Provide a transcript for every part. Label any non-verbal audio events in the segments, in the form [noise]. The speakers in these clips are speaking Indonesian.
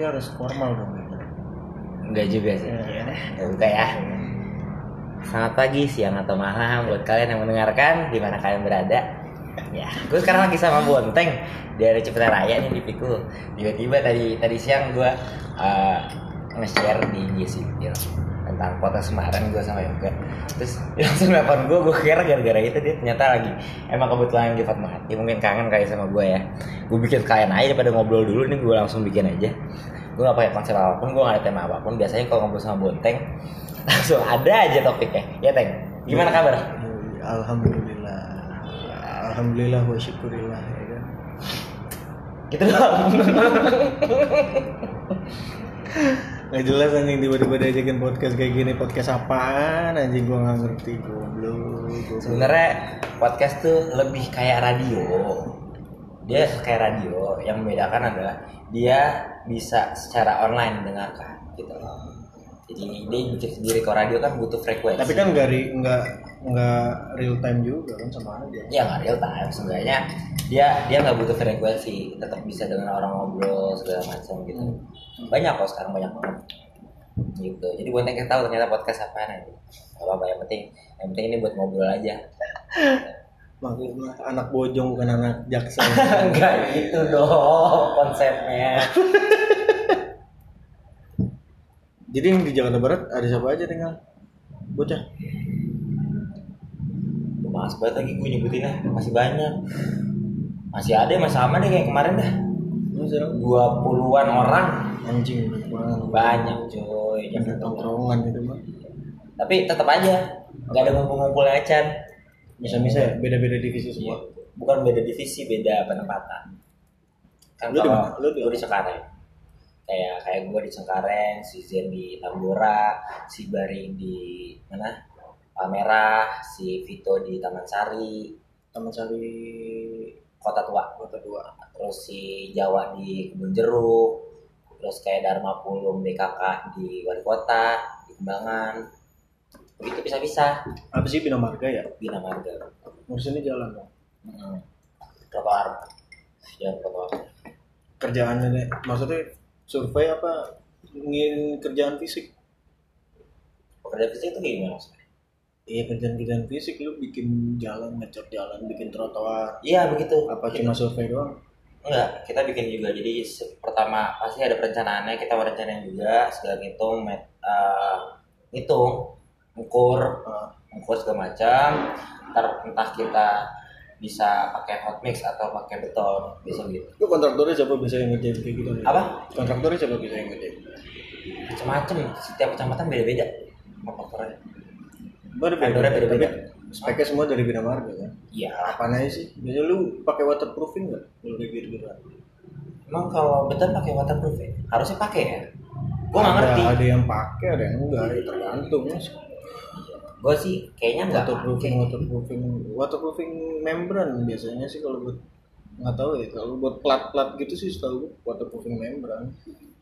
berarti harus formal dong gitu. Enggak juga sih. Iya. Ya, buka ya. Selamat pagi, siang atau malam buat kalian yang mendengarkan di mana kalian berada. Ya, gue sekarang lagi sama Bonteng dari Cipta Raya nih di Pikul. Tiba-tiba tadi tadi siang gue uh, nge-share di IG Sipil tentang kota Semarang gue sama Yoga. Terus dia [laughs] langsung nelfon gue, gue kira gara-gara itu dia ternyata lagi emang kebetulan lagi Fatma Hati mungkin kangen kali sama gue ya. Gue bikin kalian aja daripada ngobrol dulu nih gue langsung bikin aja. Gue gak pakai konsep apa pun, gue gak ada tema apa pun. Biasanya kalau ngobrol sama Bonteng [laughs] langsung ada aja topiknya. Ya Teng, gimana kabar? Alhamdulillah. Alhamdulillah wa syukurillah ya kan. Gitu doang. [laughs] Gak jelas anjing tiba-tiba diajakin podcast kayak gini podcast apaan anjing gua nggak ngerti goblok. goblok. Sebenarnya podcast tuh lebih kayak radio. Dia kayak radio. Yang membedakan adalah dia bisa secara online dengarkan gitu loh. Jadi dia bikin sendiri kalau radio kan butuh frekuensi. Tapi kan nggak nggak nggak real time juga kan sama aja. ya nggak real time. Seenggaknya dia dia nggak butuh frekuensi. Tetap bisa dengan orang ngobrol segala macam gitu. Banyak kok sekarang banyak banget. Gitu. Jadi buat yang tahu ternyata podcast apa nih Gak apa-apa yang penting yang penting ini buat ngobrol aja. [laughs] Maksudnya anak bojong bukan anak jaksa. [laughs] enggak gitu dong konsepnya. [laughs] Jadi yang di Jakarta Barat ada siapa aja tinggal? Bocah. Mas banget lagi gue nyebutinnya masih banyak. Masih ada masih sama deh kayak kemarin dah. Sekarang dua puluhan orang. Anjing banyak coy. Yang tongkrongan gitu mah. tapi tetap aja nggak ada ngumpul-ngumpul acan. Bisa-bisa ya beda-beda divisi semua. bukan beda divisi beda penempatan. Kan Lu di kalau? Lu di gue di Cengkareng. Kayak kayak gue di Cengkareng si Zen di Tambora si Bari di mana Palmerah si Vito di Taman Sari Taman Sari Kota Tua Kota Dua. terus si Jawa di Kebun Jeruk terus kayak Dharma Pulung BKK di Wali Kota di Kembangan begitu bisa-bisa Apa sih Bina Marga ya? Bina Marga Ngurusinnya jalan dong. hmm. trotoar ya trotoar Kerjaannya nih, maksudnya survei apa? Ngin kerjaan fisik? pekerja fisik itu gimana maksudnya Iya kerjaan-kerjaan fisik lu bikin jalan, ngecat jalan, bikin trotoar. iya begitu. Apa cuma survei doang? enggak kita bikin juga. Jadi pertama pasti ada perencanaannya. Kita mau rencanain juga segala ngitung met, eh, ngitung ukur Ah, ukur segala macam. Ntar entah kita bisa pakai hot mix atau pakai beton bisa gitu. Lu kontraktornya siapa bisa yang ngerjain kayak gitu? apa? Kontraktornya siapa bisa yang ngerjain? macam-macam setiap kecamatan beda-beda. Kontraktornya Baru Vendornya beda-beda. Tapi speknya semua dari Bina Marga kan? iya Apaan aja sih? Biasanya lu pakai waterproofing nggak? Kalau kayak gitu-gitu emang kalau beton pakai waterproof ya harusnya pakai ya gua nggak ngerti Ada yang pakai, ada yang enggak, ya tergantung. Mas. gue sih kayaknya nggak Waterproofing, pakai. waterproofing, waterproofing membran biasanya sih kalau buat nggak tahu ya kalau buat plat-plat gitu sih setahu gue waterproofing membran.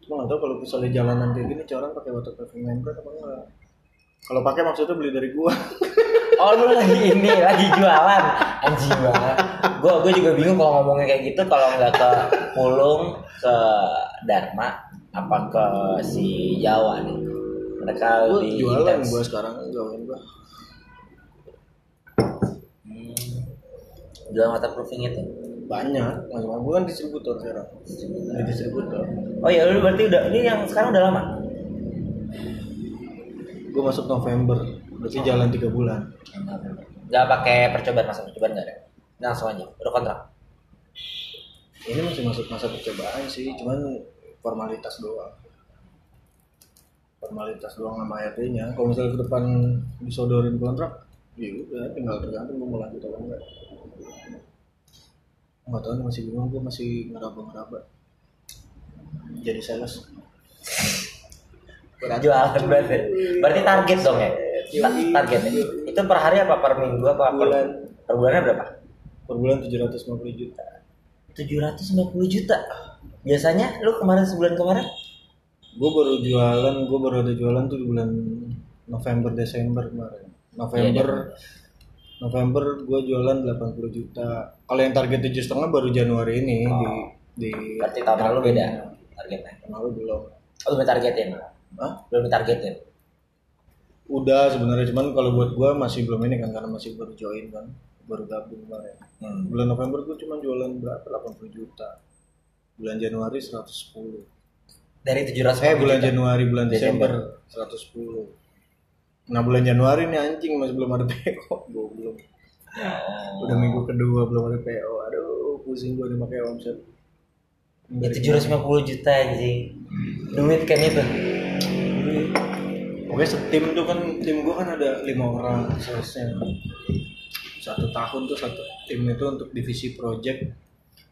Cuma nggak tahu kalau misalnya jalanan kayak gini, orang pakai waterproofing membran apa enggak? Kalau pakai maksudnya beli dari gua. [laughs] Oh lu lagi ini lagi jualan anjing banget. Gue gue juga bingung kalau ngomongnya kayak gitu kalau nggak ke Pulung ke Dharma apa ke si Jawa nih. Mereka Gua lebih jualan gua sekarang jualan gua. Hmm. Jualan waterproofing itu. Banyak, macam gua kan distributor sekarang. Jadi distributor. Oh ya lu berarti udah ini yang sekarang udah lama. Gua masuk November, berarti jalan tiga bulan. Gak pakai percobaan masa percobaan nggak ada. Langsung aja udah kontrak. Ini masih masuk masa percobaan sih, cuman formalitas doang. Formalitas doang sama RT-nya. Kalau misalnya ke depan disodorin kontrak, ya udah tinggal tergantung mau lanjut atau enggak. Nggak tahu masih bingung, gua masih ngeraba-ngeraba. Jadi sales. Jualan berarti. Berarti target dong ya. Ta- targetnya. Itu per hari apa per minggu apa per Bulan. Per bulannya berapa? Per bulan 750 juta. 750 juta. Biasanya lu kemarin sebulan kemarin Gue baru jualan, gue baru ada jualan tuh di bulan November Desember kemarin. November November gue jualan 80 juta. Kalau yang target tujuh setengah baru Januari ini Oh. di di Berarti tahun lalu beda. targetnya Tahun lalu belum. oh belum targetin Hah? belum targetin Udah sebenarnya cuman kalau buat gua masih belum ini kan karena masih baru join kan, baru gabung kemarin. hmm. Bulan November gua cuma jualan berapa? 80 juta. Bulan Januari 110. dari 700 Eh bulan Januari, bulan Desember. Desember 110. Nah bulan Januari nih anjing masih belum ada [laughs] PO, belum. Oh. Udah minggu kedua belum ada PO. Aduh, pusing gua nih pakai omset. Itu 750 juta anjing. Duit kan itu. Pokoknya setim tuh kan tim gua kan ada lima orang salesnya. Satu tahun tuh satu tim itu untuk divisi project.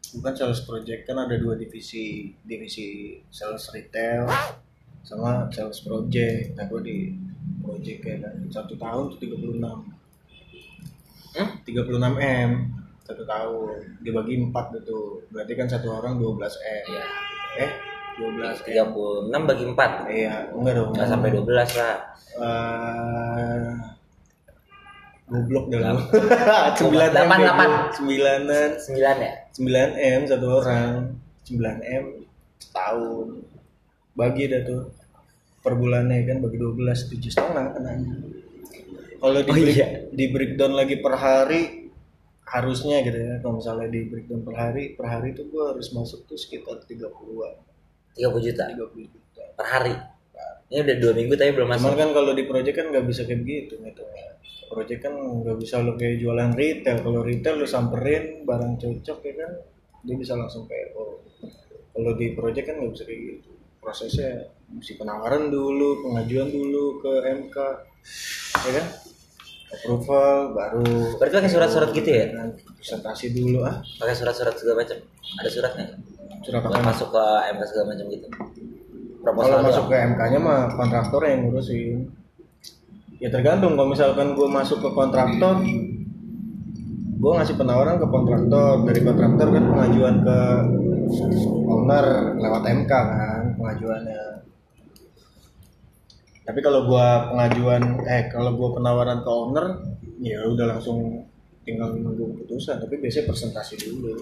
Bukan sales project kan ada dua divisi divisi sales retail sama sales project. Nah gue di project ya kan. Satu tahun tuh 36 hmm? 36 m satu tahun dibagi empat gitu berarti kan satu orang 12 m Iya. eh 12 m 36 bagi 4 iya enggak dong nggak sampai 12 lah Eh, goblok dah lu. Delapan, [laughs] 9 M. delapan. Sembilanan. 9 ya 9 M satu orang. 9 M setahun. Bagi dah tuh per bulannya kan bagi 12 tujuh setengah kan kalau di, Oh, break- iya. di breakdown lagi per hari harusnya gitu ya kalau misalnya di breakdown per hari per hari itu gua harus masuk tuh sekitar 30-an 30 juta 30 juta per hari ini udah dua minggu tapi belum Cuman masuk kan kalau di project kan nggak bisa kayak begitu gitu ya. Project kan nggak bisa lo kayak jualan retail. Kalau retail lo samperin barang cocok ya kan dia bisa langsung PO. Kalau di project kan nggak bisa kayak gitu. Prosesnya mesti penawaran dulu, pengajuan dulu ke MK, ya kan? Approval baru. berarti pakai surat-surat gitu ya presentasi dulu ah. pakai surat-surat segala macam ada suratnya Surat apa? masuk ke MK segala macam gitu Kalau proposal masuk doang. ke MK-nya mah kontraktor yang ngurusin. Ya tergantung kalau misalkan gue masuk ke kontraktor, gue ngasih penawaran ke kontraktor dari kontraktor kan pengajuan ke owner lewat MK kan pengajuannya. Tapi kalau gue pengajuan eh kalau gue penawaran ke owner, ya udah langsung tinggal nunggu keputusan. Tapi biasanya presentasi dulu.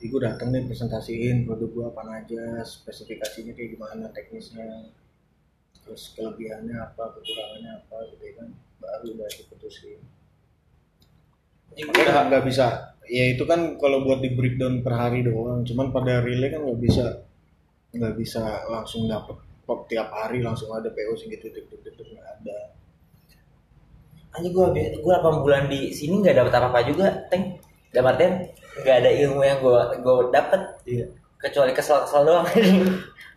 Jadi gue dateng nih presentasiin produk gue apa aja, spesifikasinya kayak gimana, teknisnya, terus kelebihannya apa, kekurangannya apa, gitu ya kan, baru udah diputusin. Nggak nggak bisa, ya itu kan kalau buat di breakdown per hari doang, cuman pada relay kan nggak bisa, nggak bisa langsung dapet pop tiap hari langsung ada PO segitu, titik titik nggak ada. Anjir gua gua 8 bulan di sini nggak dapat apa-apa juga, Teng. Dalam artian nggak ada ilmu yang gua gua dapat Iya. kecuali kesel-kesel doang. [laughs]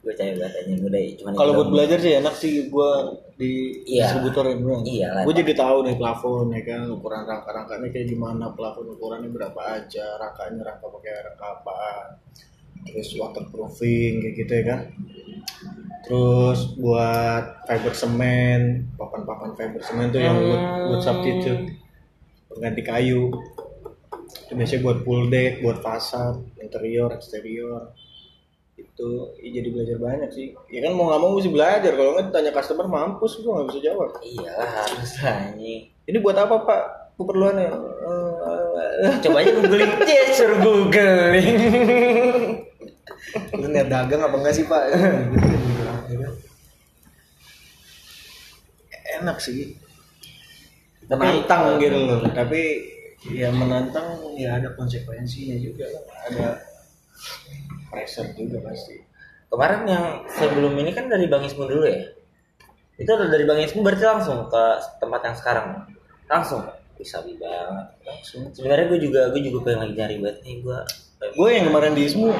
gue cari banget anjing udah cuma Kalau buat belajar sih enak sih gue di Iya. distributor ya bro. Iya. Gue jadi tahu nih plafon ya kan ukuran rangka-rangkanya kayak gimana, plafon ukurannya berapa aja, rangkanya rangka pakai rangka apa, terus waterproofing kayak gitu ya kan. Terus buat fiber semen, papan-papan fiber semen tuh yang buat buat substitute. Pengganti kayu. Itu biasanya buat full deck, buat fasad, interior, eksterior. Itu ya jadi belajar banyak sih. Ya kan mau nggak mau mesti belajar. Kalau nggak ditanya customer mampus gua nggak bisa jawab. Iyalah harus anjing. ini. Buat apa pak? Keperluannya Eh, Coba aja googling, [laughs] yes, suruh googling. lu niat dagang apa enggak sih pak [laughs] Kan? enak sih menantang gitu loh tapi ya menantang ya ada konsekuensinya juga lah. ada pressure juga pasti Kemarin yang sebelum ini kan dari Bang Ismu dulu ya. Itu udah dari Bang Ismu berarti langsung ke tempat yang sekarang. Langsung. Bisa banget. langsung Sebenarnya gue juga gue juga pengen lagi nyari banget nih gue. gue yang kemarin di Ismu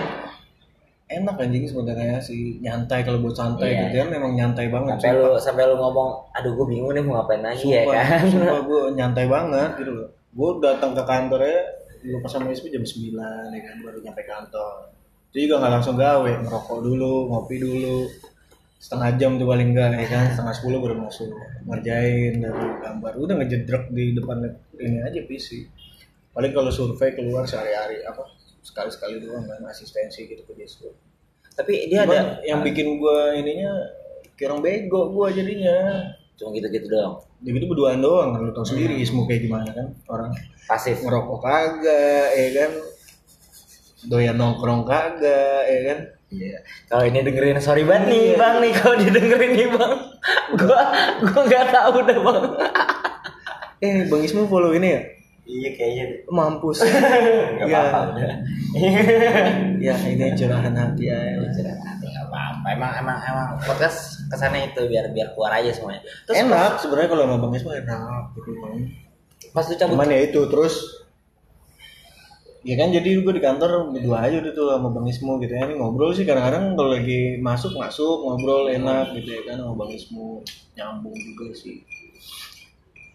enak anjing sebenarnya sih. Nyantai kalau buat santai Iya. gitu kan memang nyantai banget. Sampai lu sampai lu ngomong, aduh gue bingung nih mau ngapain lagi ya sumpah, kan. sumpah gue [laughs] nyantai banget gitu loh. Gue datang ke kantornya gue pas sama Ismu jam 9 ya kan baru nyampe kantor. Itu juga nggak langsung gawe ngerokok dulu ngopi dulu. Setengah jam tuh paling enggak ya kan? Setengah sepuluh baru masuk. Ngerjain dari gambar. Udah ngejedrek di depan ini aja PC. Paling kalau survei keluar sehari-hari apa sekali-sekali doang kan asistensi gitu ke dishub Tapi dia Cuman ada yang bikin gua ininya kayak orang bego gua jadinya cuma gitu-gitu doang. ya gitu berduaan doang kan lu tau sendiri ismu kayak gimana kan orang Pasif. ngerokok kagak ya kan doyan nongkrong kagak ya kan Iya. Kalau ini dengerin sorry banget nih bang nih kalau didengerin nih bang. Gua gua nggak tahu dah bang. Eh, Bang Ismu follow ini ya? Iya kayaknya. deh. Mampus. [laughs] Gak Iya. apa-apa udah. Ya, ini curahan hati ya. Gak apa-apa. Emang emang emang podcast kesannya itu biar biar keluar aja semuanya. Terus enak sebenarnya kalau sama Bang Ismu enak gitu Bang. pas lu cabut Cuman ya itu terus Ya kan jadi gue di kantor berdua aja udah tuh sama Bang Ismu gitu ya. Ini ngobrol sih kadang-kadang kalau lagi masuk masuk ngobrol enak gitu ya kan sama Bang Ismu nyambung juga sih.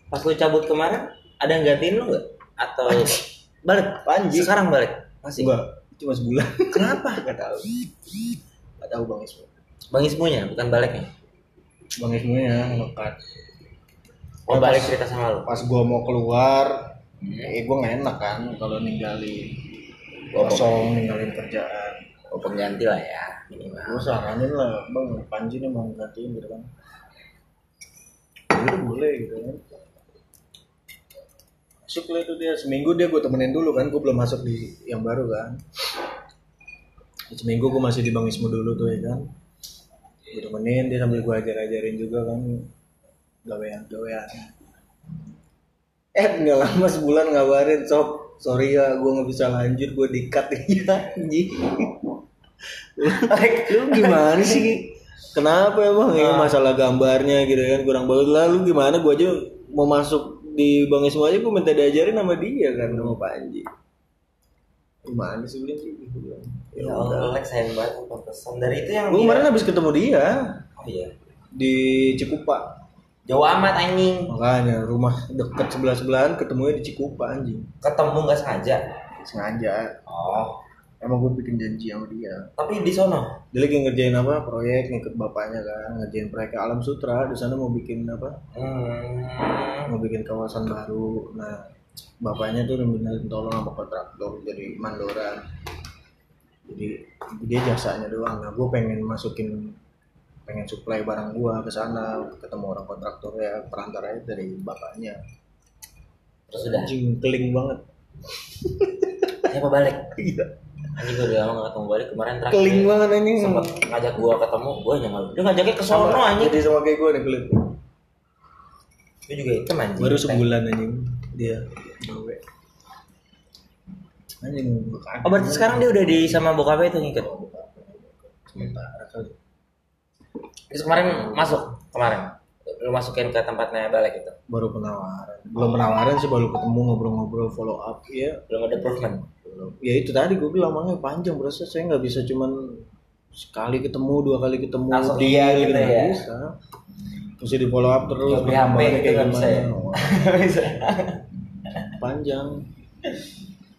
pas lu cabut kemarin ada yang gantiin lu nggak? Atau [laughs] balik? Panji. Sekarang balik? Masih? Enggak, cuma sebulan. Kenapa? [laughs] Gak tahu. Gak tahu Bang Ismu. Bang Ismunya bukan baliknya. Bang Ismu ya ngekat. Oh Ya, balik pas- cerita sama lu. Pas gua mau keluar, eh gue gak enak kan kalau ninggalin kosong, ninggalin kerjaan. Oh pengganti lah ya minimal. gue saranin lah bang Panji nih mau gantiin gitu kan udah boleh gitu kan masuk lah itu dia. Seminggu dia gue temenin dulu kan gue belum masuk di yang baru kan. Seminggu gue masih di Bang Ismu dulu tuh ya kan. Gue temenin dia sambil gue ajar-ajarin juga kan. Gawean gawean. Eh nggak lama sebulan ngabarin sob sorry ya gue nggak bisa lanjut gue dikat ya anjing. Lu gimana sih? Kenapa emang ya masalah gambarnya gitu kan kurang bagus? Lah lu gimana? Gua aja mau masuk di Bang Ismu aja gua minta diajarin sama dia kan sama Panji gimana sih bilang sih ya Ya udah. Allah, Lex sayang banget pantesan. Dari itu yang gua kemarin habis ketemu dia Oh iya. di Cikupa Jauh amat anjing. makanya rumah deket sebelah sebelahan ketemunya di Cikupa anjing Ketemu nggak sengaja. sengaja Oh. Emang gue bikin janji sama dia. Tapi di sono. dia lagi ngerjain apa? Proyek ngikut bapaknya kan ngerjain proyek Alam Sutra. Di sana mau bikin apa? Hmm. mau bikin kawasan baru. Nah bapaknya tuh minta tolong sama kontraktor jadi mandoran jadi dia jasanya doang. Nah gue pengen masukin pengen supply barang gua ke sana. Ketemu orang kontraktor ya perantaranya dari bapaknya. Terus udah. anjing keling banget. Siapa balik? [laughs] iya Anjing gue udah lama gak ketemu balik kemarin terakhir. keling banget anjing Sempet ngajak gua ketemu, gua nyangka dia ngajaknya ke sono anjing. jadi sama kayak gue nih keling Dia juga hitam anjing. baru sebulan anjing dia gawe anjing. Oh berarti sekarang dia udah di sama bokapnya itu ngikut. sementara kali Terus kemarin masuk kemarin. Lu masukin ke tempatnya balik itu. baru penawaran belum penawaran sih baru ketemu ngobrol-ngobrol follow up ya Belum ada improvement. ya itu tadi gue bilang makanya panjang berasa saya nggak bisa cuman sekali ketemu dua kali ketemu Langsung iya gitu nggak ya. bisa mesti di follow up terus Nggak HP perkembangannya gitu kayak nggak bisa ya? Wah, Bisa. panjang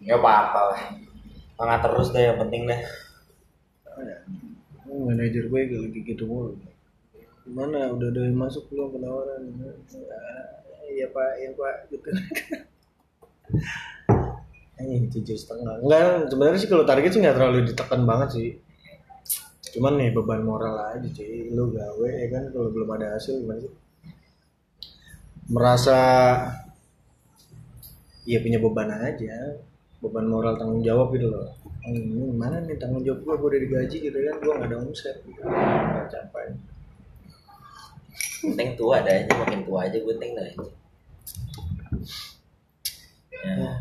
Gak apa-apa lah. Semangat terus deh yang penting deh. Oh, manajer gue kayak lagi gitu mulu gimana? Udah ada yang masuk belum penawaran? Ah, iya pak iya pak gitu. [laughs] Ini tujuh setengah. Enggak sebenarnya sih kalau target sih nggak terlalu ditekan banget sih. Cuman nih beban moral aja sih lu gawe ya kan? Kalau belum ada hasil gimana sih? Merasa ya punya beban aja. Beban moral tanggung jawab gitu loh. Hmm, mana nih tanggung jawab gue gue udah digaji gitu kan? Gue nggak ada omset. Gitu. nggak capai Penting tua ada aja, makin tua aja penting dah aja. Ya.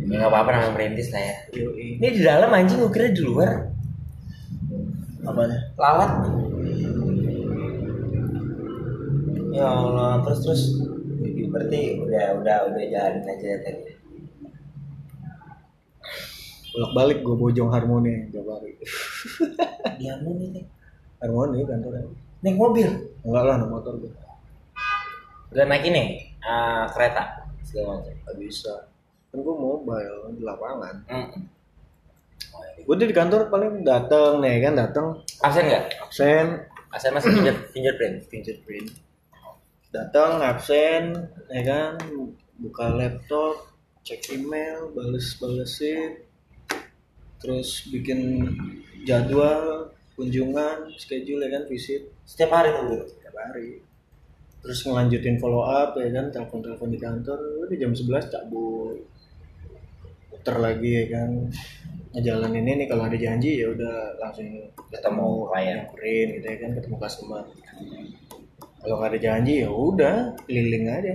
Ini gak apa-apa namanya merintis lah ya. Ini di dalam anjing gue kira di luar. apanya Lalat. Ya Allah, terus terus. Berarti udah udah udah jalanin aja tadi. bolak balik gue bojong harmoni hari Dia mau nih, harmoni kantornya naik mobil. enggak lah naik motor gue Udah naik ini ah, kereta segala macam. nggak bisa kan gue mobile di lapangan Hmm. gue di kantor paling datang nih kan datang Absen nggak? absen Absen masih finger, [clears throat] fingerprint. fingerprint datang absen ya kan buka laptop cek email bales balesin terus bikin jadwal kunjungan schedule ya kan visit. Setiap hari tuh gitu. tiap hari. Terus ngelanjutin follow up ya kan telepon telepon di kantor udah jam 11 cabut muter lagi ya kan. Ngejalanin ini kalau ada janji ya udah langsung Ketemu klien. nyamperin gitu ya kan ketemu customer. Kalau nggak ada janji ya udah keliling aja.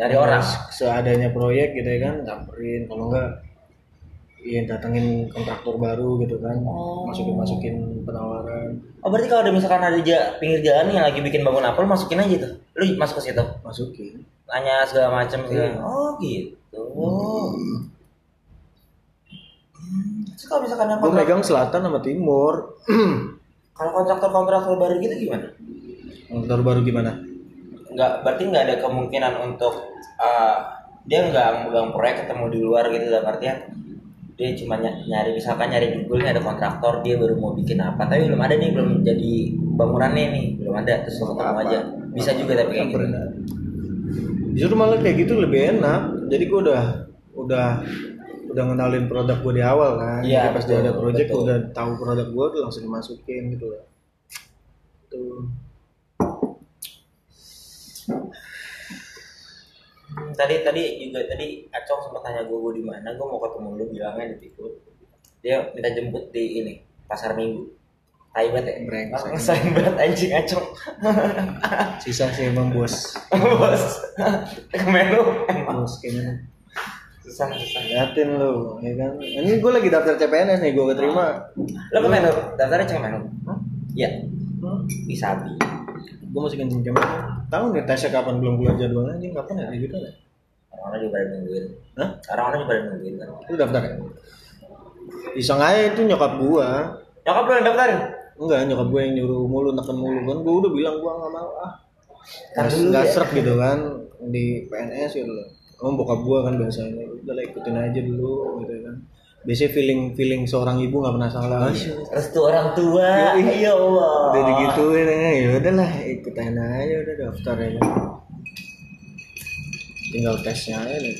Dari orang. seadanya proyek gitu ya kan nyamperin. Kalau enggak iya datengin kontraktor baru gitu kan Oh. masukin masukin penawaran Oh berarti kalau ada misalkan ada ja- pinggir jalan yang lagi bikin bangun apel masukin aja tuh. Lu masuk ke situ. masukin Nanya segala macam segala. Iya. Oh gitu. Hmm, Terus kalau misalkan yang gue kontrak- megang selatan sama timur [clears throat] kalau kontraktor-kontraktor baru gitu gimana? kontraktor baru gimana Nggak, berarti nggak ada kemungkinan untuk uh, dia nggak megang proyek ketemu di luar gitu dalam artian dia cuma ny- nyari misalkan nyari Google nih ada kontraktor dia baru mau bikin apa. Tapi belum ada nih belum jadi bangunannya nih. Belum ada terus lo ketemu aja. Bisa juga tapi kayak gitu. justru malah kayak gitu lebih enak. Jadi gue udah udah udah ngenalin produk gue di awal kan. Iya, Jadi pas dia ada project betul. udah tahu produk gue tuh langsung dimasukin gitu loh tuh tadi tadi juga tadi Acong sempat tanya gue gue di mana? Gue mau ketemu lu bilangnya di Pikul dia minta jemput di ini pasar minggu. Tai banget ya? Brengsek. [laughs] ngesain banget anjing Acong. [laughs] Sisa sih emang bos. Bos. Kemenu bos kayaknya susah susah. Liatin lu ya kan? Ini gue lagi daftar CPNS nih gue keterima. Lo kemenu daftarnya cuma menu iya. Bisa bi gue masih kencing CPNS tahu nih tesnya kapan? Belum keluar jadwalnya anjing. Kapan ya? Gitu ya orang-orang juga pada nungguin. Hah? orang-orang juga pada nungguin kan? Lu daftar ya? Iseng aja itu nyokap gua. Nyokap lo yang daftarin? Enggak nyokap gue yang nyuruh mulu neken mulu kan? Gue udah bilang gua nggak mau ah. Kan nggak ya. srek gitu kan di PNS gitu loh. Oh bokap gua kan biasanya udah lah ikutin aja dulu gitu kan biasanya feeling feeling seorang ibu nggak pernah salah restu orang tua. Ya Allah. Udah digituin ya udahlah ikutin aja udah daftar aja. Tinggal tesnya aja nih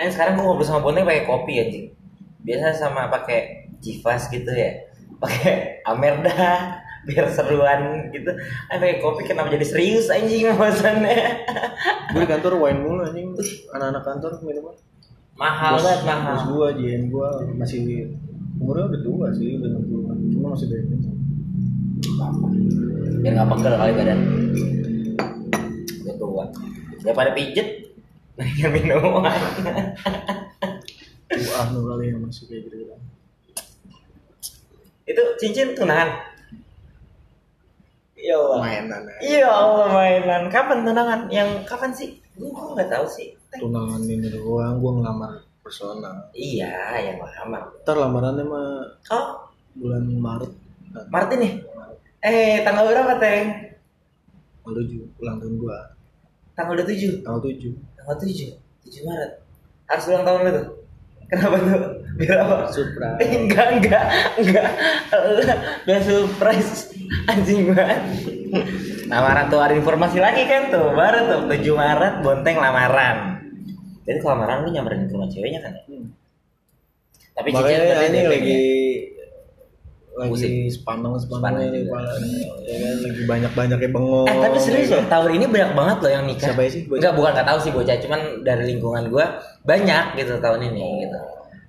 Ayo sekarang gue ngobrol sama Bonteng pakai kopi anjing. Biasa sama pakai Civas gitu ya. Pakai Amerda [laughs] biar seruan gitu. Ayo pakai kopi kenapa jadi serius anjing [laughs] pembahasannya. gue di kantor wine mulu anjing. Anak-anak kantor minuman mahal Bos- banget bos mahal. gua JN gua masih umurnya udah tua sih udah 60 an cuma masih dari Ya nggak pegel kali badan. Udah tua. Daripada pijet [laughs] naikin minuman. [laughs] tua nu kali yang masih kayak gitu gitu Itu cincin tunangan. Ya Allah. mainan. Iya Allah mainan. Kapan tunangan? Yang kapan sih? Gue nggak tahu sih. Tunangan ini doang gua ngelamar personal Iya, yang lama. ntar lamarannya mah Oh, bulan Maret nah, Martin nih. Eh, tanggal berapa, Teng? lalu juga ulang tahun gua Tanggal 27. tanggal 7 Tanggal 7. 7 Maret. Harus ulang tahun lu tuh. Kenapa tuh? Biar apa? surprise enggak, enggak, enggak. Biar surprise. Anjing banget. Lamaran tuh ada informasi lagi kan tuh. Baru tuh 7 Maret bonteng lamaran. Jadi kalau lamaran lu nyamperin ke rumah ceweknya kan ya? Hmm. Tapi makanya ini lagi lagi Sepaneng sepaneng ini ya kan lagi banyak banyaknya bengong Eh tapi serius ya loh, tahun ini banyak banget loh yang nikah. Siapa sih, bocah? Enggak, bukan nggak tahu sih bocah, cuman dari lingkungan gua banyak gitu tahun ini gitu.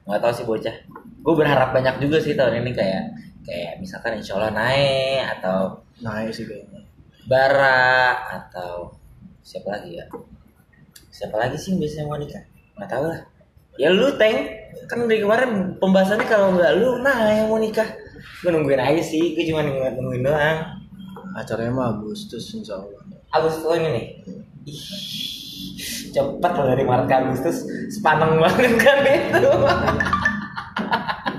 Nggak tahu sih bocah. Gue berharap banyak juga sih tahun ini kayak kayak misalkan insya Allah naik atau naik sih kayaknya bara atau siapa lagi ya? Siapa lagi sih yang biasanya mau nikah? Nggak tahu lah. Ya lu teng kan dari kemarin pembahasannya kalau nggak lu nah yang mau nikah gue nungguin aja sih gue cuma nungguin, doang acaranya mah Agustus insya Allah Agustus tahun ini nih. Ih, cepet loh dari Maret ke Agustus sepaneng banget kan itu.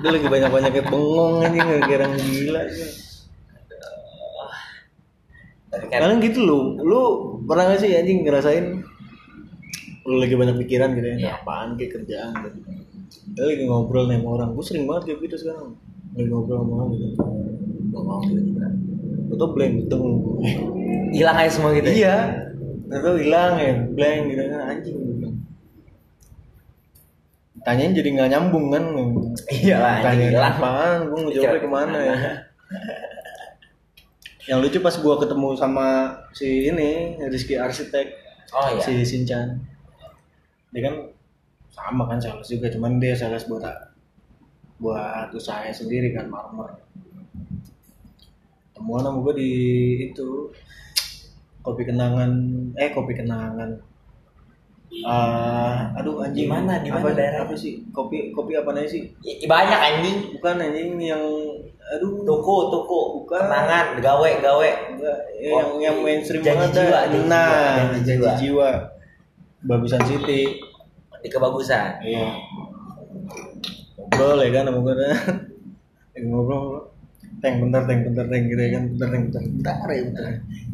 Dia lagi banyak-banyaknya bengong anjing gara-gara gila aja. Tapi kan Kalian gitu lu, lu pernah gak sih anjing ngerasain lu lagi banyak pikiran gitu ya, Iya. apaan kayak kerjaan gitu. Dia lagi ngobrol nih sama orang, gue sering banget kayak gitu sekarang. Lagi ngobrol sama orang gitu. ngomong tiba-tiba. Atau blank beteng. hilang aja semua gitu. ya? iya. Atau hilang ya, blank gitu kan anjing gue bilang. Tanyain jadi nggak nyambung kan. Iya lah, anjing, Tanyain hilang. apaan, gue ngejawabnya Kira- ke mana ya. Yang lucu pas gua ketemu sama si ini Rizky Arsitek Oh iya. si Sinchan dia kan sama kan sales juga cuman dia sales buat buat usaha sendiri kan marmer temuan sama gue di itu kopi kenangan eh kopi kenangan Ah, aduh anjing mana? Di mana apa, daerahnya? apa sih kopi kopi apa namanya sih Ya, banyak anjing. bukan anjing yang aduh Toko, toko, Bukan. kenangan, gawe, gawe. Enggak, yang yang mainstream banget jiwa, janji nah jiwa, janji jiwa. Bagusan City. Di kebagusan. iya. Ngobrol ya kan dah. Lagi ngobrol. Ngobrol. Teng bentar teng bentar teng gitu ya kan. Bentar teng bentar bentar ya bentar.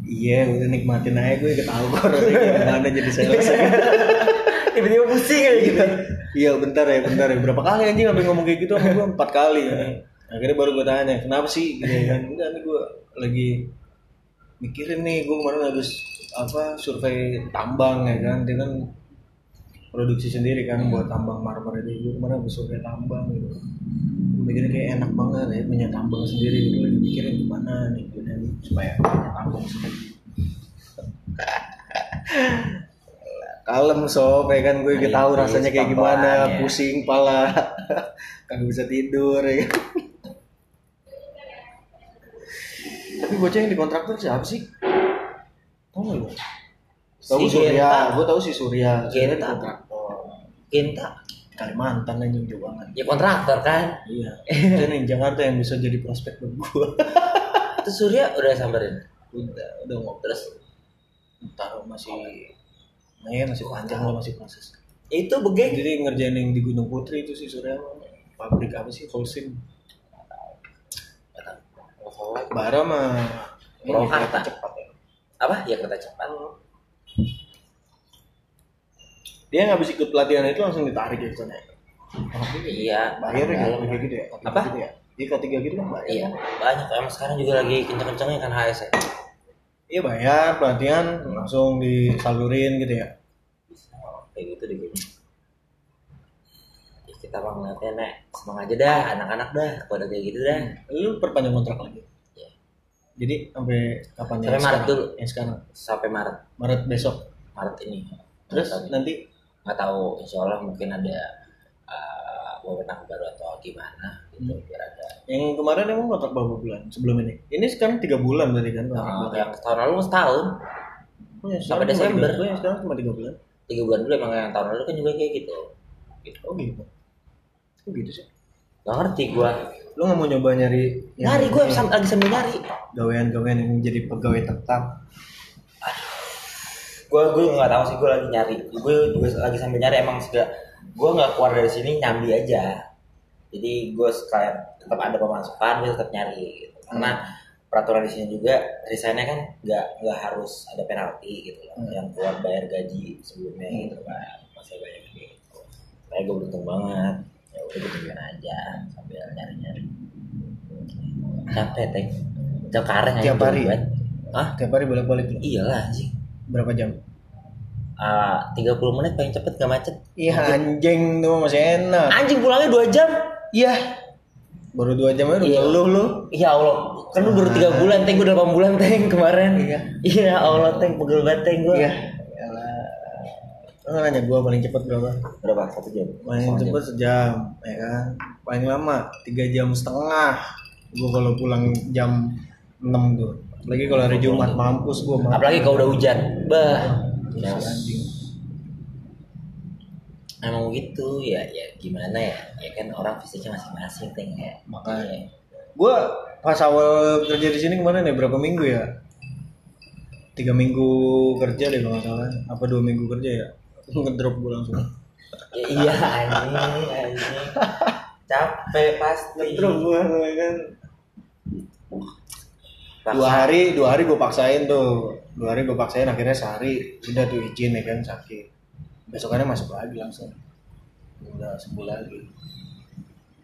Iya udah nikmatin aja gue kok rasanya gimana jadi sales. [laughs] Tiba-tiba pusing aja gitu. iya bentar ya bentar ya. Berapa kali anjing sampai ngomong kayak gitu sama gue empat kali. Akhirnya baru gue tanya kenapa sih? Gitu ya kan. Enggak nih gue lagi mikirin nih gue kemarin habis apa survei tambang ya kan dia kan produksi sendiri kan buat tambang marmer itu gue kemarin habis survei tambang gitu. Gue mikirin kayak enak banget ya punya tambang sendiri gitu. Lagi mikirin gimana nih gitu kan, supaya punya tambang sendiri. [laughs] Kalem sob ya kan. Gue Nah, tahu rasanya kayak gimana ya. pusing pala. [laughs] Kagak bisa tidur ya kan tapi bocah yang di kontraktor siapa sih? Tau gak lu tahu Si Surya. Genta. gue tahu si Surya. Genta. kontraktor Kinta. Kalimantan anjing jauh banget Ya kontraktor kan. iya. Itu nih Jakarta yang bisa jadi prospek buat gue [laughs] Itu Surya udah samperin. udah udah ngobrol. Terus? Taruh masih nah ya masih panjang lah masih proses. Itu begeng. Jadi ngerjain yang di Gunung Putri itu sih Surya. Pabrik apa sih? Holcim Bara mah ini kereta cepat ya. apa? Ya kereta cepat. Dia nggak bisa ikut pelatihan itu langsung ditarik gitu nih. Iya. Bayar ya dalam. kayak gitu ya. K3 Apa? Gitu ya. Iya ketiga gitu kan bayar. Iya, banyak emang sekarang juga lagi kenceng-kencengnya kan HS ya. Iya bayar pelatihan langsung disalurin gitu ya. Kayak gitu deh. Ya, kita mah ngeliatnya nek seneng aja dah, anak-anak dah, pada kayak gitu dah. Lu perpanjang kontrak lagi. Iya. Jadi sampai kapan ya? Sampai Maret sekarang? dulu. Yang sekarang. Sampai Maret, Maret besok. Maret ini. Terus tahu. nanti nggak tahu, insya Allah mungkin ada uh, wewenang baru atau gimana gitu Hmm. biar ada. yang kemarin emang kontrak berapa bulan sebelum ini? Ini sekarang tiga bulan berarti kan? Nah, yang tahun lalu setahun, Oh, yang sampai Desember. oh, yang sekarang cuma tiga bulan. tiga bulan dulu emang yang tahun lalu kan juga kayak gitu. gitu. Oh gitu. Oh gitu sih. Gak ngerti gua. Lu nggak mau nyoba nyari yang- Nyari gua yang lagi sambil nyari. gawean-gawean yang jadi pegawai tetap? gue gue nggak tahu sih gue lagi nyari gue juga lagi sambil nyari emang segala gue nggak keluar dari sini nyambi aja jadi gue sekalian tetap ada pemasukan gue tetap nyari gitu. karena peraturan di sini juga resignnya kan nggak nggak harus ada penalti gitu loh Hmm. yang keluar bayar gaji sebelumnya gitu kan masih banyak gitu kayak gue beruntung banget ya udah tungguin aja sambil nyari nyari capek teh tiap kareng aja Tiap hari? buat ah Tiap hari bolak-balik lu. iyalah sih Berapa jam? Ah, 30 menit paling cepet gak macet Iya anjing tuh masih enak. anjing pulangnya 2 jam Iya. Baru dua jam aja Iya. ngeluh lu. ya Allah kan lu baru 3 bulan teng gue 8 bulan teng kemarin Iya. iya Allah teng pegel banget teng gue Iya. Nggak nanya gua paling cepet berapa? berapa satu jam Paling cepet sejam, ya kan? Paling lama tiga jam setengah. Gua kalau pulang jam 6 tuh. Lagi kalau hari Jumat mampus mampus. apalagi kalau udah hujan bah ya, emang gitu ya ya gimana ya ya kan orang fisiknya masing-masing teng ya Makanya. Gua pas awal kerja di sini kemarin ya berapa minggu ya? Tiga minggu kerja deh kalau nggak salah. Apa dua minggu kerja ya? Ngedrop gue langsung. Ya, iya anjing anjing capek pasti Ngedrop gue kan. Paksa. Dua hari, dua hari gue paksain tuh. Dua hari gue paksain akhirnya sehari udah tuh izin ya kan sakit. Besokannya masuk lagi langsung. Udah sembuh lagi.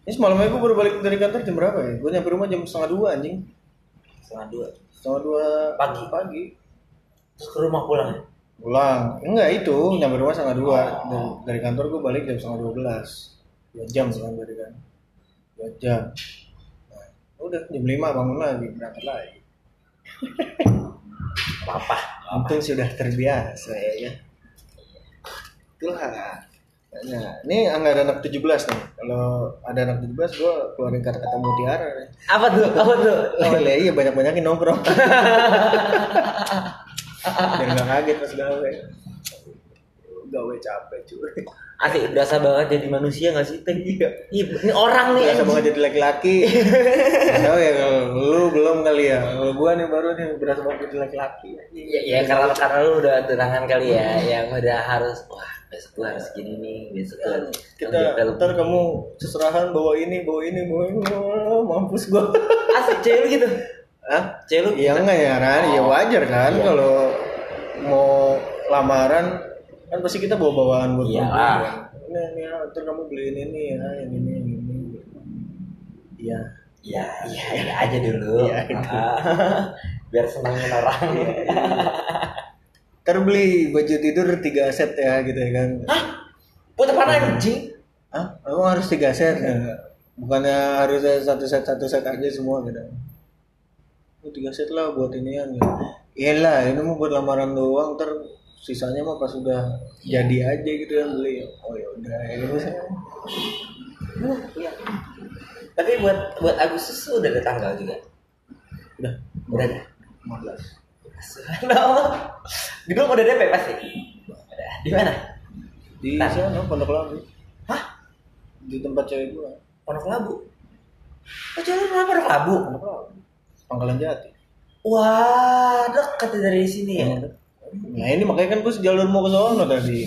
Ini semalamnya gue baru balik dari kantor jam berapa ya? Gue nyampe rumah jam setengah dua anjing. setengah dua Setengah dua Pagi. pagi. terus ke rumah pulang ya? Pulang. Enggak itu, nyampe rumah setengah dua. Dari, dari kantor gue balik jam setengah dua belas. Dua jam kan berarti kan. Dua jam. Nah, udah jam lima bangun lagi berangkat lagi. apa Untung sudah terbiasa ya kan. Itulah Nah, ini nggak ada anak 17 nih. Kalau ada anak 17, gue keluarin kata-kata mutiara nih. Apa tuh? Apa tuh? [laughs] Oh, iya banyak-banyakin nongkrong. [laughs] Biar nggak kaget pas gawe. Gawe capek cuy. Asik berasa banget jadi manusia gak sih? Teng? Iya. Ini orang nih. Anjing. banget jadi laki-laki. Tahu ya lu belum kali ya. Kalau gua nih baru nih berasa banget jadi laki-laki. Ya, ya karena karena lu udah tunangan kali ya, yang udah harus wah besok gua harus gini nih, besok gua harus Kita ambil ntar kamu seserahan bawa ini, bawa ini, bawa ini. Mampus gua. asik cewek gitu. Hah? Cewek lu Iya enggak ya Ran, ya wajar kan Iya. kalau mau lamaran kan pasti kita bawa bawaan buat Iya. perempuan. Ini ini ya, ntar kamu beliin ini ya, yang ini, yang ini. Iya. Ya, iya, iya aja dulu. Iya, itu. Ah, [laughs] Biar senengin orang. Ntar beli baju tidur tiga set ya gitu ya kan. Buat apa anjing? Hah? Emang harus tiga set ya? Bukannya harus satu set satu set aja semua gitu. Tiga set lah buat inian gitu. Iyalah, ini mau buat lamaran doang, ntar sisanya mah pas udah jadi aja gitu yang beli. Oh ya udah, ya gitu. Iya. Tapi buat buat Agustus tuh udah ada tanggal juga. Udah, Udah ada. 15. No. [laughs] Gedung udah DP pasti. Udah. Di mana? Di Ntar. sana Pondok Labu. Hah? Di tempat cewek gua. Pondok Labu. Oh, jalan mana Pondok Labu? Pondok Labu. Pangkalan Jati. Wah, dekat dari sini ya. Nah ini makanya kan gua sejalur mau ke sono tadi.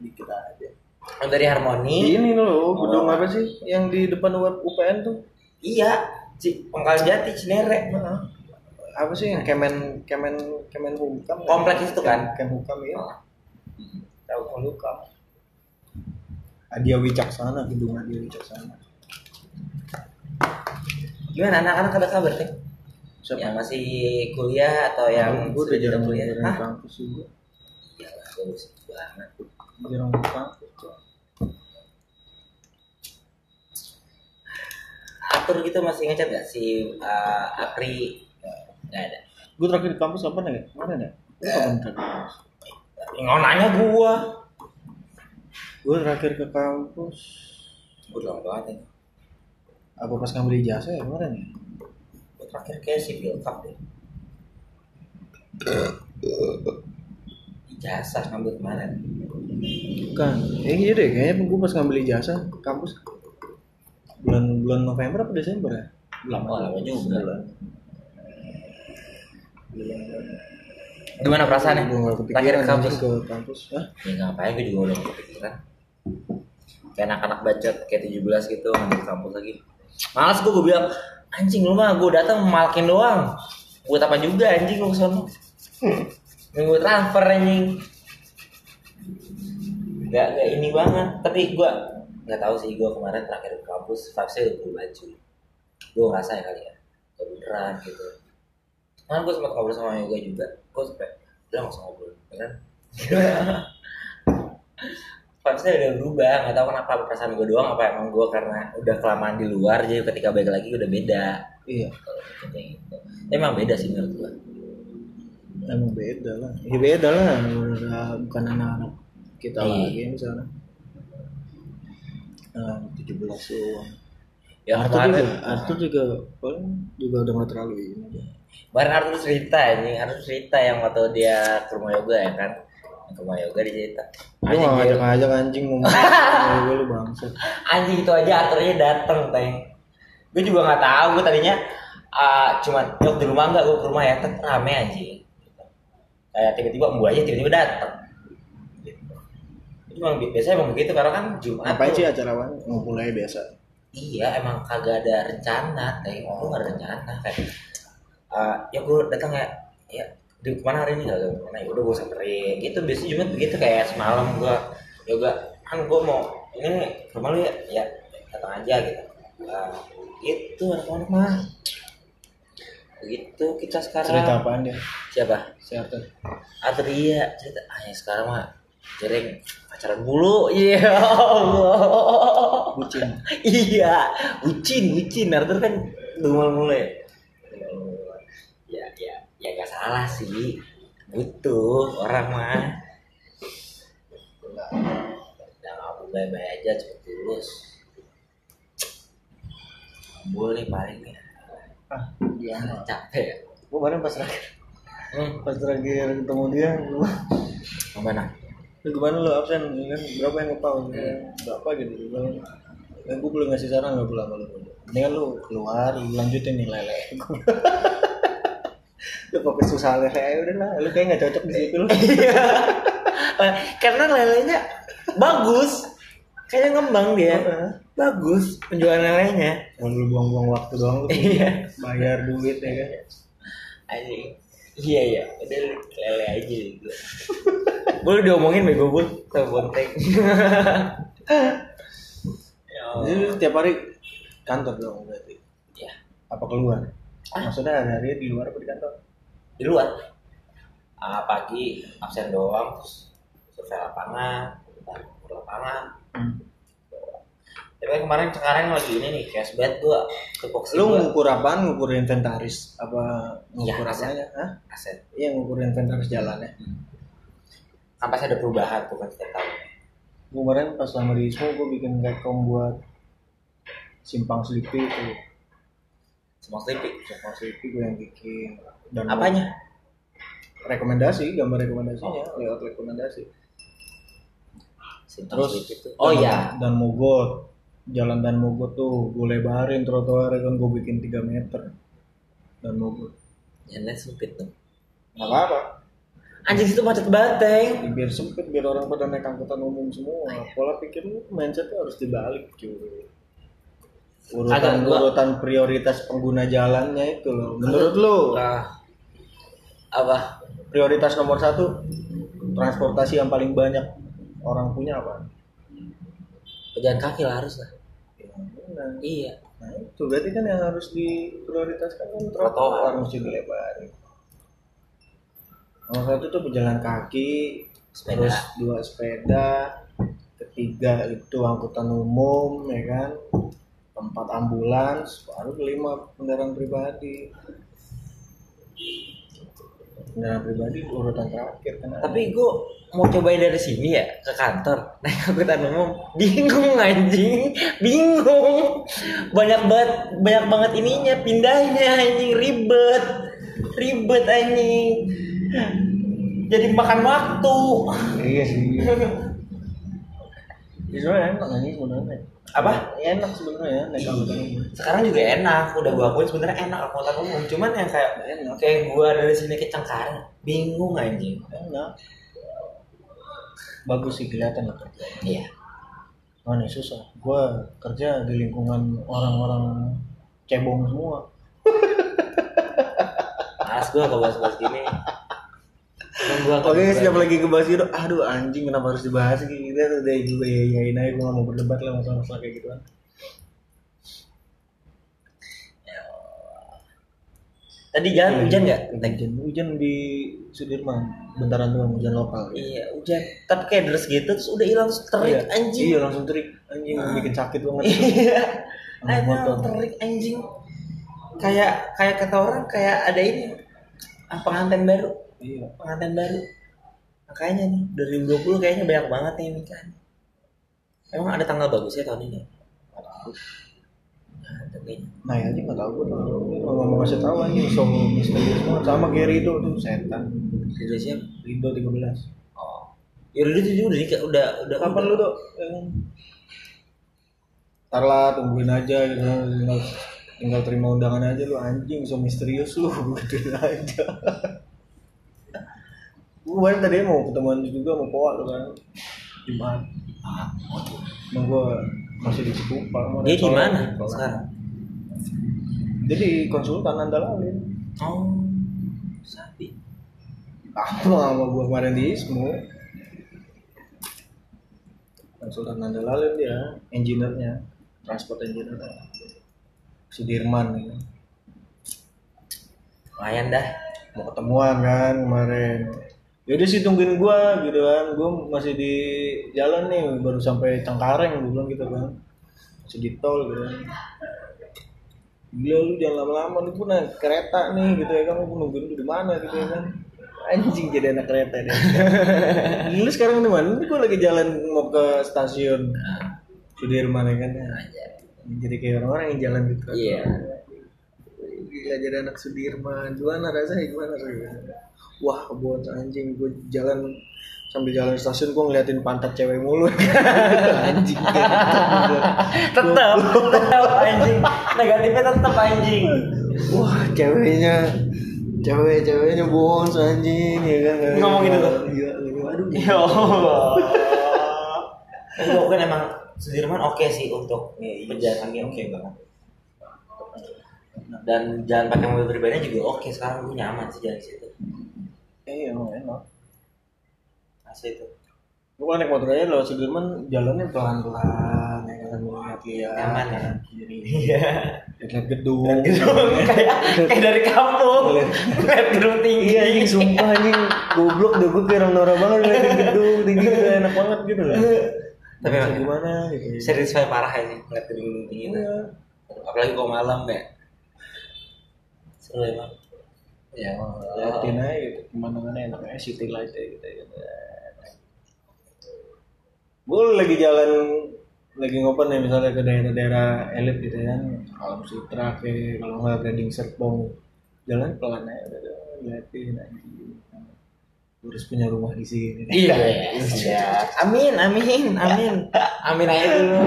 Dikit aja. Oh, dari Harmoni. Ini loh, gedung apa sih yang di depan web UPN tuh? Iya, Ci, Pangkal Jati Cinere. Nah, apa sih yang Kemen Kemen Kemen Hukam? Kompleks itu kan? Kemen Hukam ya. Tahu kalau luka. Adia Wicaksana, gedung Adia Wicaksana. Gimana anak-anak ada kabar teh? Siapa? Yang masih kuliah atau yang gue udah jarang kuliah? Hah? kampus juga. Iya lah, bagus banget. Jarang ke kampus. Atur gitu masih ngechat gak si uh, Apri? Gak ada. Gue terakhir di kampus kapan ya? Kemarin ya? Lu kapan terakhir? di kampus? Nggak nanya gua. Gue terakhir ke kampus Gua udah lama banget ini. Apa pas ngambil ijazah ya kemarin ya? Terakhir kayak civil cup deh. Ijazah ngambil kemarin. Bukan. Ya iya deh, kayaknya gue pas ngambil ijazah kampus bulan bulan November apa Desember ya? Lama lama juga. Bulan. Gimana perasaannya? Terakhir ke kampus. ke kampus. Hah? Ya ngapain gue juga udah kepikiran. Kayak anak-anak bacot kayak 17 gitu ngambil kampus lagi. Males gue gue bilang anjing lu mah gue datang malakin doang. Buat apa juga anjing lu ke sana. Yang gue transfer anjing. Gak, gak ini banget. Tapi gue nggak tahu sih gue kemarin terakhir ke kampus vibesnya udah berubah cuy. Gue ngerasa ya kali ya. Gak beneran gitu. Kan gue sempat ngobrol sama Yoga juga. Gue sampai udah nggak usah ngobrol, ya kan? [laughs] vibesnya udah berubah nggak tahu kenapa apa perasaan gue doang apa emang gue karena udah kelamaan di luar jadi ketika balik lagi udah beda Iya. kalau kayak gitu emang beda sih menurut gue Emang beda lah. Ya beda lah. Udah bukan anak-anak kita Iya. lagi di sana. Nah, 17 doang. ya Arthur kemarin juga, Arthur juga paling juga udah nggak terlalu ini. kemarin Arthur cerita anjing Arthur cerita yang waktu dia ke rumah yoga ya kan ke rumah yoga dia cerita Lu anjing, nggak dia- ngajak-ngajak anjing ngomong. Gue lu bangsat. [laughs] anjing itu aja Arthurnya dateng teng gue juga nggak tahu gue tadinya ah, cuman yuk di rumah nggak gue ke rumah ya Tet, rame anjing kayak tiba-tiba embuk aja tiba-tiba dateng gitu. Itu emang bi- biasanya emang begitu karena kan Jumat tuh- sih acara apa? Ngumpul aja biasa. Iya emang kagak ada rencana, kayak gue gak ada rencana kayak eh, ya gue datang ya ya di ke mana hari ini? Gak ada ke mana ya udah gue samperin. Gitu biasanya Jumat begitu kayak semalam gue yoga kan gue mau ini rumah lu ya. Ya datang aja gitu. Nah, itu anak-anak mah. Begitu kita sekarang. Cerita apaan dia? siapa? Si Arthur. atau dia cerita. Ah ya sekarang mah jering pacaran mulu. Iya Allah. Bucin. [laughs] iya ucin ucin Arthur kan dumel mulu ya ya ya ya gak salah sih. Butuh orang mah. Udah nggak bye-bye aja cepet lulus Bul nih paling nih ah. Gimana capek. Ya gue kemarin pas terakhir. Hmm. pas terakhir ketemu dia gua, gimana "Lu gimana lu absen? Ya kan berapa yang ngepau Ya, berapa gitu gue bilang. Dan gue belum ngasih saran gak pulang lu. Mendingan lu keluar lu lanjutin nih lele [laughs] lu fokus susah lele aja udah lah lu kayak gak cocok di situ. Lu Eh, karena lelenya bagus. Kayaknya ngembang dia. Bagus penjualan lelenya. Mau lu buang-buang waktu doang lu iya. bayar duit ya kan? Anjing iya iya. Udah lele aja gitu. Gue udah diomongin bego bul sama bonteng. Ya jadi lu tiap hari kantor dong berarti? Ya apa keluar? Maksudnya hari-hari di luar apa di kantor di luar. Ah, pagi absen doang terus survei lapangan ukur lapangan. Tapi kemarin sekarang lagi ini nih cashback gua tupoksi lu gua. ngukur apaan? Ngukur inventaris apa Iya, ngukur aset. apanya? Hah? aset. Iya ngukur inventaris jalannya. Kan pasti ada perubahan tuh kan setiap tahun. Kemarin pas lama di ISMO gue bikin rekom buat simpang selipi itu semua sleeping simpang selipi gue yang bikin dan apanya? rekomendasi gambar rekomendasinya lewat rekomendasi. Simpang terus tuh. oh iya. dan mogot jalan dan mogot tuh gue lebarin trotoar kan gue bikin 3 meter dan mogot. Jalan sempit tuh. Nggak apa-apa. Anjing situ macet banget Teng. Ya, biar sempit biar orang pada naik angkutan umum semua. Pola pikir lu mindsetnya harus dibalik cuy. Urutan Kagak, gua- urutan prioritas pengguna jalannya itu loh. Menurut lu? Ah apa? Prioritas nomor satu transportasi yang paling banyak orang punya apa? Pejalan kaki lah harus lah. Benar. iya. Nah itu. Berarti kan yang harus diprioritaskan kan Trotoar. trotoar. mesti dilebarin. Nomor satu tuh pejalan kaki Sepeda. terus dua sepeda ketiga itu angkutan umum ya kan? Keempat ambulans baru kelima kendaraan pribadi kendaraan pribadi urutan terakhir kan. Tapi gue mau cobain dari sini ya ke kantor. [laughs] Naik angkutan umum. Bingung anjing. Bingung. Banyak banget banyak banget ininya pindahnya anjing. Ribet. Ribet anjing. Jadi makan waktu. Iya sih [laughs] sebenarnya enak nih sebenarnya apa? Ya, enak sebenarnya naik angkutan umum sekarang juga enak udah gua akuin sebenarnya enak angkutan umum cuman yang kayak enak. kayak gua dari sini ke Cengkareng. Bingung anjing. Enak. Bagus sih kelihatan lah kerja. Iya. Mana susah. Gua kerja di lingkungan orang-orang cebong semua. Males gua kalau bahas-bahas gini Oke, berani. setiap lagi ngebahas gitu, aduh anjing kenapa harus dibahas gitu, kita udah juga ya yain aja, gue gak mau berdebat lah masalah-masalah kayak gitu kan. Tadi jalan hujan nggak? Hujan, hujan di Sudirman, bentaran doang hujan lokal. Iya hujan. Tapi kayak deres gitu terus udah hilang terik Iya, anjing. Iya langsung terik, anjing bikin sakit banget. Iya. Aduh, terik anjing. Kayak kayak kata orang kayak ada ini ah, pengantin baru, Iya. pengantin baru. Makanya nih 2020 kayaknya banyak banget nih nikahan. Emang ada tanggal bagusnya tahun ini? Nah. Nah ya anjing gak tau gue tuh, nggak mau kasih tahu anjing, so misterius banget. Sama kayak Rido tuh setan, Rido siapa? Rido 13. Oh. Ya Rido tuh udah nikah, udah udah Kapan lu dok? Ntar lah tungguin aja gitu tinggal, tinggal terima undangan aja lu anjing so misterius lu [laughs] gituin aja. Gue kemarin tadi mau ketemuan juga mau poa lu kan Jumat. Ah. Emang gue masih di Cikupa. mau Dia di mana sekarang? Dia di konsultan Andalalin. Oh, sapi. Apa sama gue kemarin di Ismu. Konsultan Andalalin dia, engineer-nya, transport engineer Sudirman ya. Lumayan dah. mau ketemuan kan kemarin yaudah sih tungguin gua gitu kan. Gua masih di jalan nih baru sampai Cengkareng gua bilang gitu kan. Masih di tol gitu kan. Gila lu jangan lama-lama lu pun naik kereta nih gitu ya kan. Lu nungguin lu di mana gitu ya kan. Anjing jadi anak kereta deh. [laughs] Lu sekarang di mana? Gue lagi jalan mau ke stasiun Sudirman ya kan? Ya. jadi kayak orang-orang yang jalan kereta Iya. gila jadi anak Sudirman. Gimana rasanya? Gimana rasanya wah buat anjing gue jalan sambil jalan stasiun gue ngeliatin pantat cewek mulu. [laughs] Anjing tetap [laughs] tetap anjing. Negatifnya tetap anjing. Wah ceweknya cewek ceweknya bos anjing ya kan? Ngomong gitu tuh? iya iya. aduh ya Allah. Kan emang Sudirman oke sih untuk berjalan kaki oke banget dan jalan pakai mobil pribadi juga oke sekarang gue nyaman sih jalan situ iya emang enak asli itu. Gue kan naik motor aja lewat Sudirman jalannya pelan pelan ya kan lihat lihat Nyaman ya? kiri. Iya. Lihat gedung [laughs] kayak kayak dari kampung. Lihat. Gedung tinggi. Iya anjing sumpah anjing. Goblok deh gue kayak orang banget ngeliatin gedung tinggi udah enak banget gitu lah. Tapi Bisa emang- gimana gitu. satisfy parah ini ngeliat gedung tinggi Iya. apalagi kalau malam ya seru emang ya liatin aja gitu pemandangannya enak aja city light ya gitu, gitu. gue lagi jalan lagi ngopen nih misalnya ke daerah-daerah elit gitu kan. Kalau Citra ke kalau nggak Gading Serpong jalan pelan aja udah liatin aja. Harus punya rumah di sini. Iya. Iya. Amin amin amin. Amin aja dulu.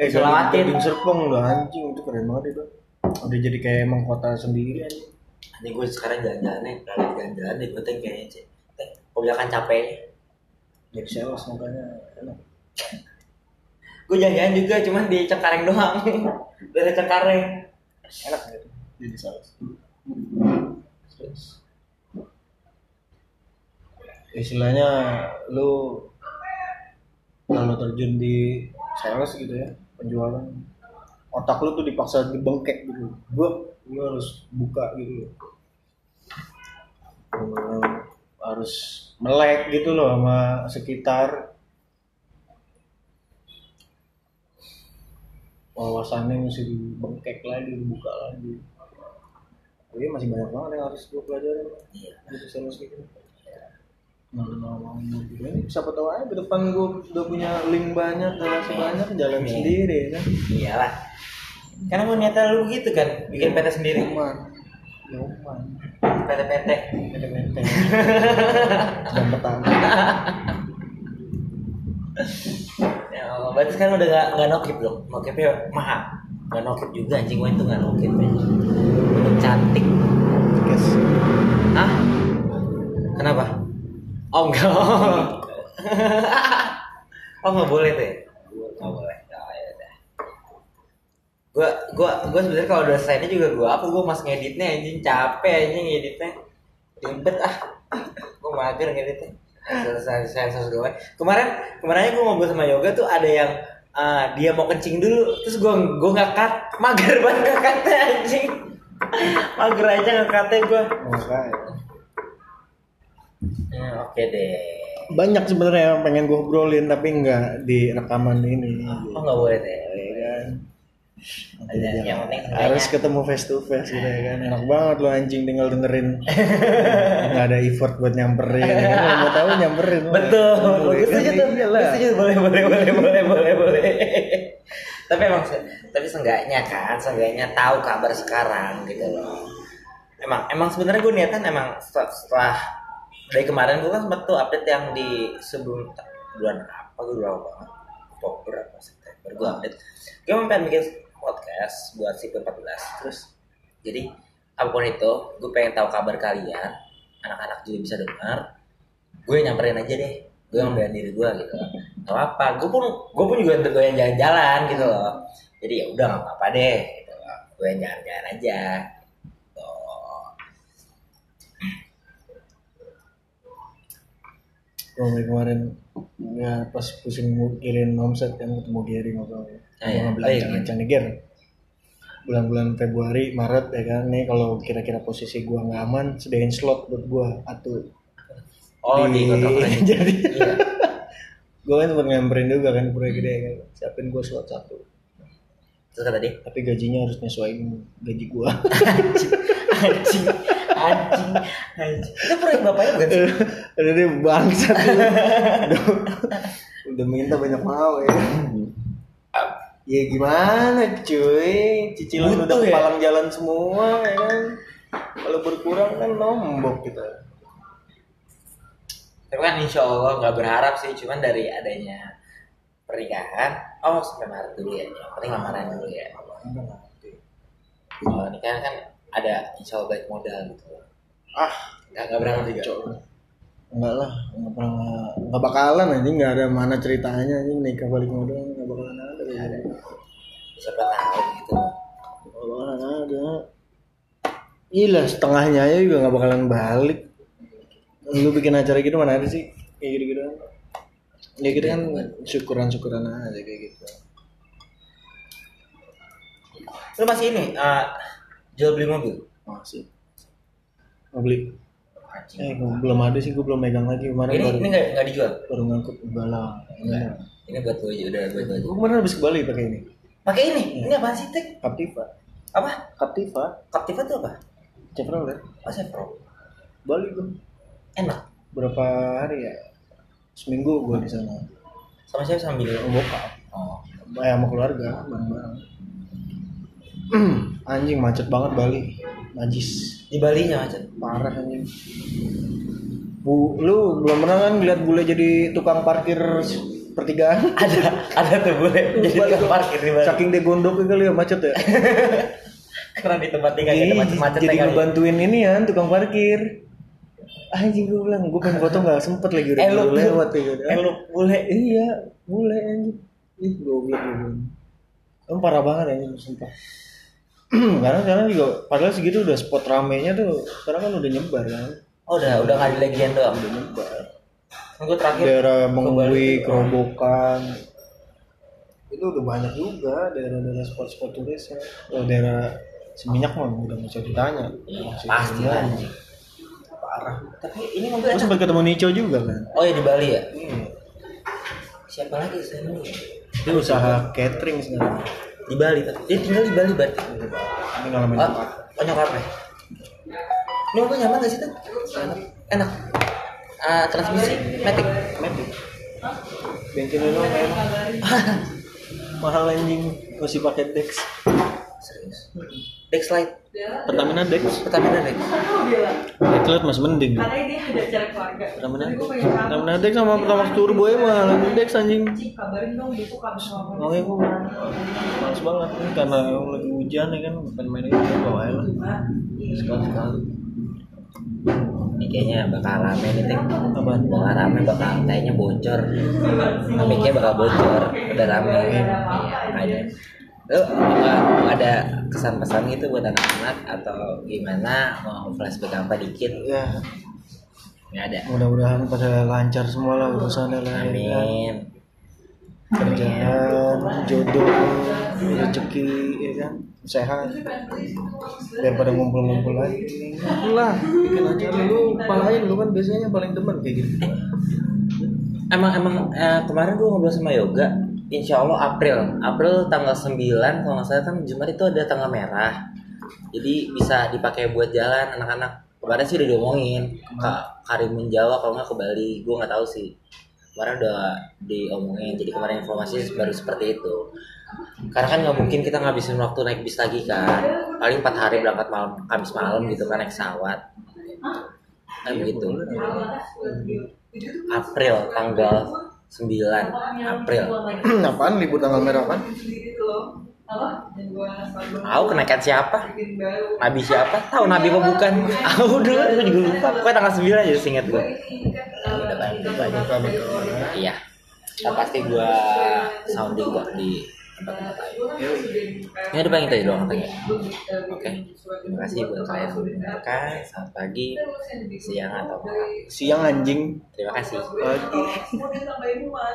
Eh Selawatin. Gading, Serpong udah anjing itu keren banget itu. Udah jadi kayak emang kota sendiri anjing ini gue sekarang jalan-jalannya kalian jalan-jalan di gue kayaknya cek kan capek. Jadi sales makanya enak. Gue jalan-jalan juga cuman di Cengkareng doang. Dari Cengkareng. Enak gitu. Jadi sales Terus, istilahnya lu kalau terjun di sales gitu ya penjualan otak lu tuh dipaksa dibengkek gitu. Gua gua harus buka gitu. Bener-bener harus melek gitu loh sama sekitar. Wawasannya mesti dibengkek lagi dibuka lagi. Tapi masih banyak banget yang harus gue pelajarin. Iya. Gitu sales gitu. Nah, nah, nah. Ini siapa tahu aja ke depan gue udah punya link banyak relasi banyak jalan Iya. sendiri ya kan? Iyalah karena mau niatnya lu gitu kan bikin PT sendiri Nyoman Nyoman PT-PT Mente-mente Sedang [laughs] pertama ya Allah, berarti sekarang udah gak, gak nokip dong nokipnya mahal gak nokip juga anjing gue itu gak nokip ya. Cantik Guys Hah? Kenapa? Oh enggak. [laughs] oh nggak boleh tuh. ya? Nggak boleh. Gua gua gua sebenarnya kalau udah selesai juga gua apa gua mas ngeditnya anjing capek anjing ngeditnya. Ribet ah. Gua mager ngeditnya. Selesai selesai gue. Kemarin kemarinnya gua ngobrol sama Yoga tuh ada yang ah, dia mau kencing dulu terus gua gua nggak cut mager banget nggak cutnya anjing mager aja nggak cutnya gua Ya, oke deh. banyak sebenarnya yang pengen gue obrolin tapi nggak di rekaman ini Oh nggak boleh deh. Ya kan Ada Jangan. yang penting harus ketemu face to face gitu ya kan enak banget lo anjing tinggal dengerin [laughs] nggak ada effort buat nyamperin ya kan mau tahu nyamperin Betul. Tuh. Iyalah. Gue setuju. Boleh, boleh, boleh, boleh, boleh, boleh. [laughs] tapi emang, tapi seenggaknya kan, seenggaknya tahu kabar sekarang gitu loh. Emang, emang sebenarnya gue niatan emang setelah, setelah dari kemarin gue kan sempet tuh update yang di sebelum bulan apa gue lupa banget Oktober apa September gue update gue pengen bikin podcast buat si 14 terus jadi apa pun itu gue pengen tahu kabar kalian. Anak-anak juga bisa dengar. Gue nyamperin aja deh. Gue yang bela diri gue gitu. Gak apa gue pun gue pun juga gue yang jalan-jalan gitu loh. Jadi ya udah gak apa-apa deh. Gitu loh. gue yang jalan-jalan aja. Gitu. Gue kemarin ya pas pusing mikirin omset kan ketemu Gary ngobrol. Ah, iya. Ngobrol Oh, iya, bilang nih Ger. Bulan-bulan Februari, Maret ya kan nih kalau kira-kira posisi gua nggak aman, sediain slot buat gua atuh. oh di, kerja. [laughs] jadi iya [laughs] gua kan sempat ngamperin juga kan proyek gede kan. Siapin gua slot satu. terus kata dia Tapi gajinya harus nyesuaiin gaji gua. [laughs] anjing anjing anjing itu proyek bapaknya bukan sih Udah deh bangsat lu. udah, udah minta banyak mau ya. Ya gimana cuy, cicilan Butuh udah ya? kepalang jalan semua ya kan. Kalau berkurang kan nombok kita. tapi kan insya Allah nggak berharap sih cuman dari adanya pernikahan oh sampai Maret dulu ya yang penting lamaran dulu ya kalau nikah kan ada insya Allah balik modal gitu Ah, nggak nggak berangkat juga. Enggak lah, enggak pernah enggak bakalan aja enggak ada mana ceritanya ini nikah balik modal enggak bakalan ada gitu. siapa tahu gitu Nggak bakalan ada. Iya setengahnya aja juga nggak bakalan balik. Lu bikin acara gitu mana ada sih? Kayak. Ya gitu kan syukuran-syukuran aja kayak gitu. lu masih ini eh, jual beli mobil Masih. Mau beli? Eh, belum ada sih, gue belum megang lagi kemarin ini baru, ini nggak dijual baru ngangkut balang. Enggak. Ini buat lu aja udah buat lu aja Gue kemarin habis ke Bali pakai ini. pakai ini ini apa sih tek Captiva. apa Captiva, Captiva tuh apa Chevrolet. oh Chevro Bali gue. enak Berapa hari ya? Seminggu gue di sana. sama siapa Sama bokap. oh Eh, sama keluarga, bareng-bareng. [clears throat] anjing macet banget Bali. Najis. di Bali nya macet Parah anjing. Bu, lu belum pernah kan lihat bule jadi tukang parkir pertigaan? [laughs] ada ada tuh bule jadi tukang tuh. parkir di Bali Saking dia gondoknya kali ya macet ya. [laughs] karena di tempat tinggal kita macet-macet jadi ngebantuin ini ya tukang parkir. Anjing gue bilang, gue pengen foto gak sempet lagi udah Eh, lu- baru lewat ya. eh lu bule Iya, bule anjing. Ih, goblok goblok. Em parah banget anjing sumpah. [clears throat] karena sekarang juga padahal segitu udah spot ramenya tuh sekarang kan udah nyebar kan oh udah udah nggak di legian doang udah nyebar gue terakhir daerah Bali. Kerobokan. Itu udah banyak juga daerah-daerah spot-spot turis ya. Kalau daerah Seminyak mah udah nggak usah ditanya. Iya, pasti lah parah. Tapi ini mobil enak. sempat ketemu Nico juga kan? Oh ya di Bali ya? Iya. siapa lagi saya ini? Dia usaha catering sekarang. Di Bali tapi dia tinggal di Bali berarti ini ngalamin oh, apa? oh nyokapnya. Ini mobil nyaman gak sih tuh enak enak Ah, transmisi matic Matic. Bengkelnya lo [laughs] kayak mahal anjing masih pakai Dex. serius Dex Light Pertamina Dex. Pertamina Dex Dex masih mending. Karena ini ada acara keluarga. Pertamina. Pertamina Dex sama Pertamax Turbo ya malah Dex anjing. Kabarin dong besok habis ngomong. Makanya gue males banget nih karena lagi hujan ya kan pengen main itu bawa aja lah. Sekali sekali. Ini kayaknya bakal rame nih Apaan? bakal rame bakal kayaknya bocor. Mic-nya bakal bocor. Udah rame. Iya makanya. Lu ada kesan pesan gitu buat anak-anak atau gimana? Mau flashback apa dikit? Ya nggak ada. Mudah-mudahan pada lancar semua lah urusannya lah. ya. Amin. Kerjaan jodoh rezeki ya kan? Sehat. Daripada ngumpul-ngumpul lagi lah bikin acara lu palain lu kan biasanya paling demen kayak gitu. Emang emang eh, kemarin gue ngobrol sama Yoga. Insya Allah April. April tanggal 9 kalau nggak salah kan Jumat itu ada tanggal merah. Jadi bisa dipakai buat jalan anak-anak. Kemarin sih udah diomongin Kak Karimun Jawa kalau nggak ke Bali. Gue nggak tahu sih. Kemarin udah diomongin jadi kemarin informasi baru seperti itu karena kan nggak mungkin kita ngabisin waktu naik bis lagi kan. Paling empat hari berangkat malam Kamis malam gitu kan naik pesawat. Kan begitu April tanggal 9 April. [clears throat] Apaan libur tanggal merah kan? Tahu kenaikan siapa? Nabi siapa? Tahu Nabi apa bukan? Tahu dulu aku juga lupa. Pokoknya tanggal 9 aja seingat gue iya. Ntar pasti gue sounding kok di ini ada paling tadi doang katanya. Oke. Terima kasih buat kalian yang mendengarkan. Selamat pagi siang atau malam. Siang anjing. Terima kasih. Pagi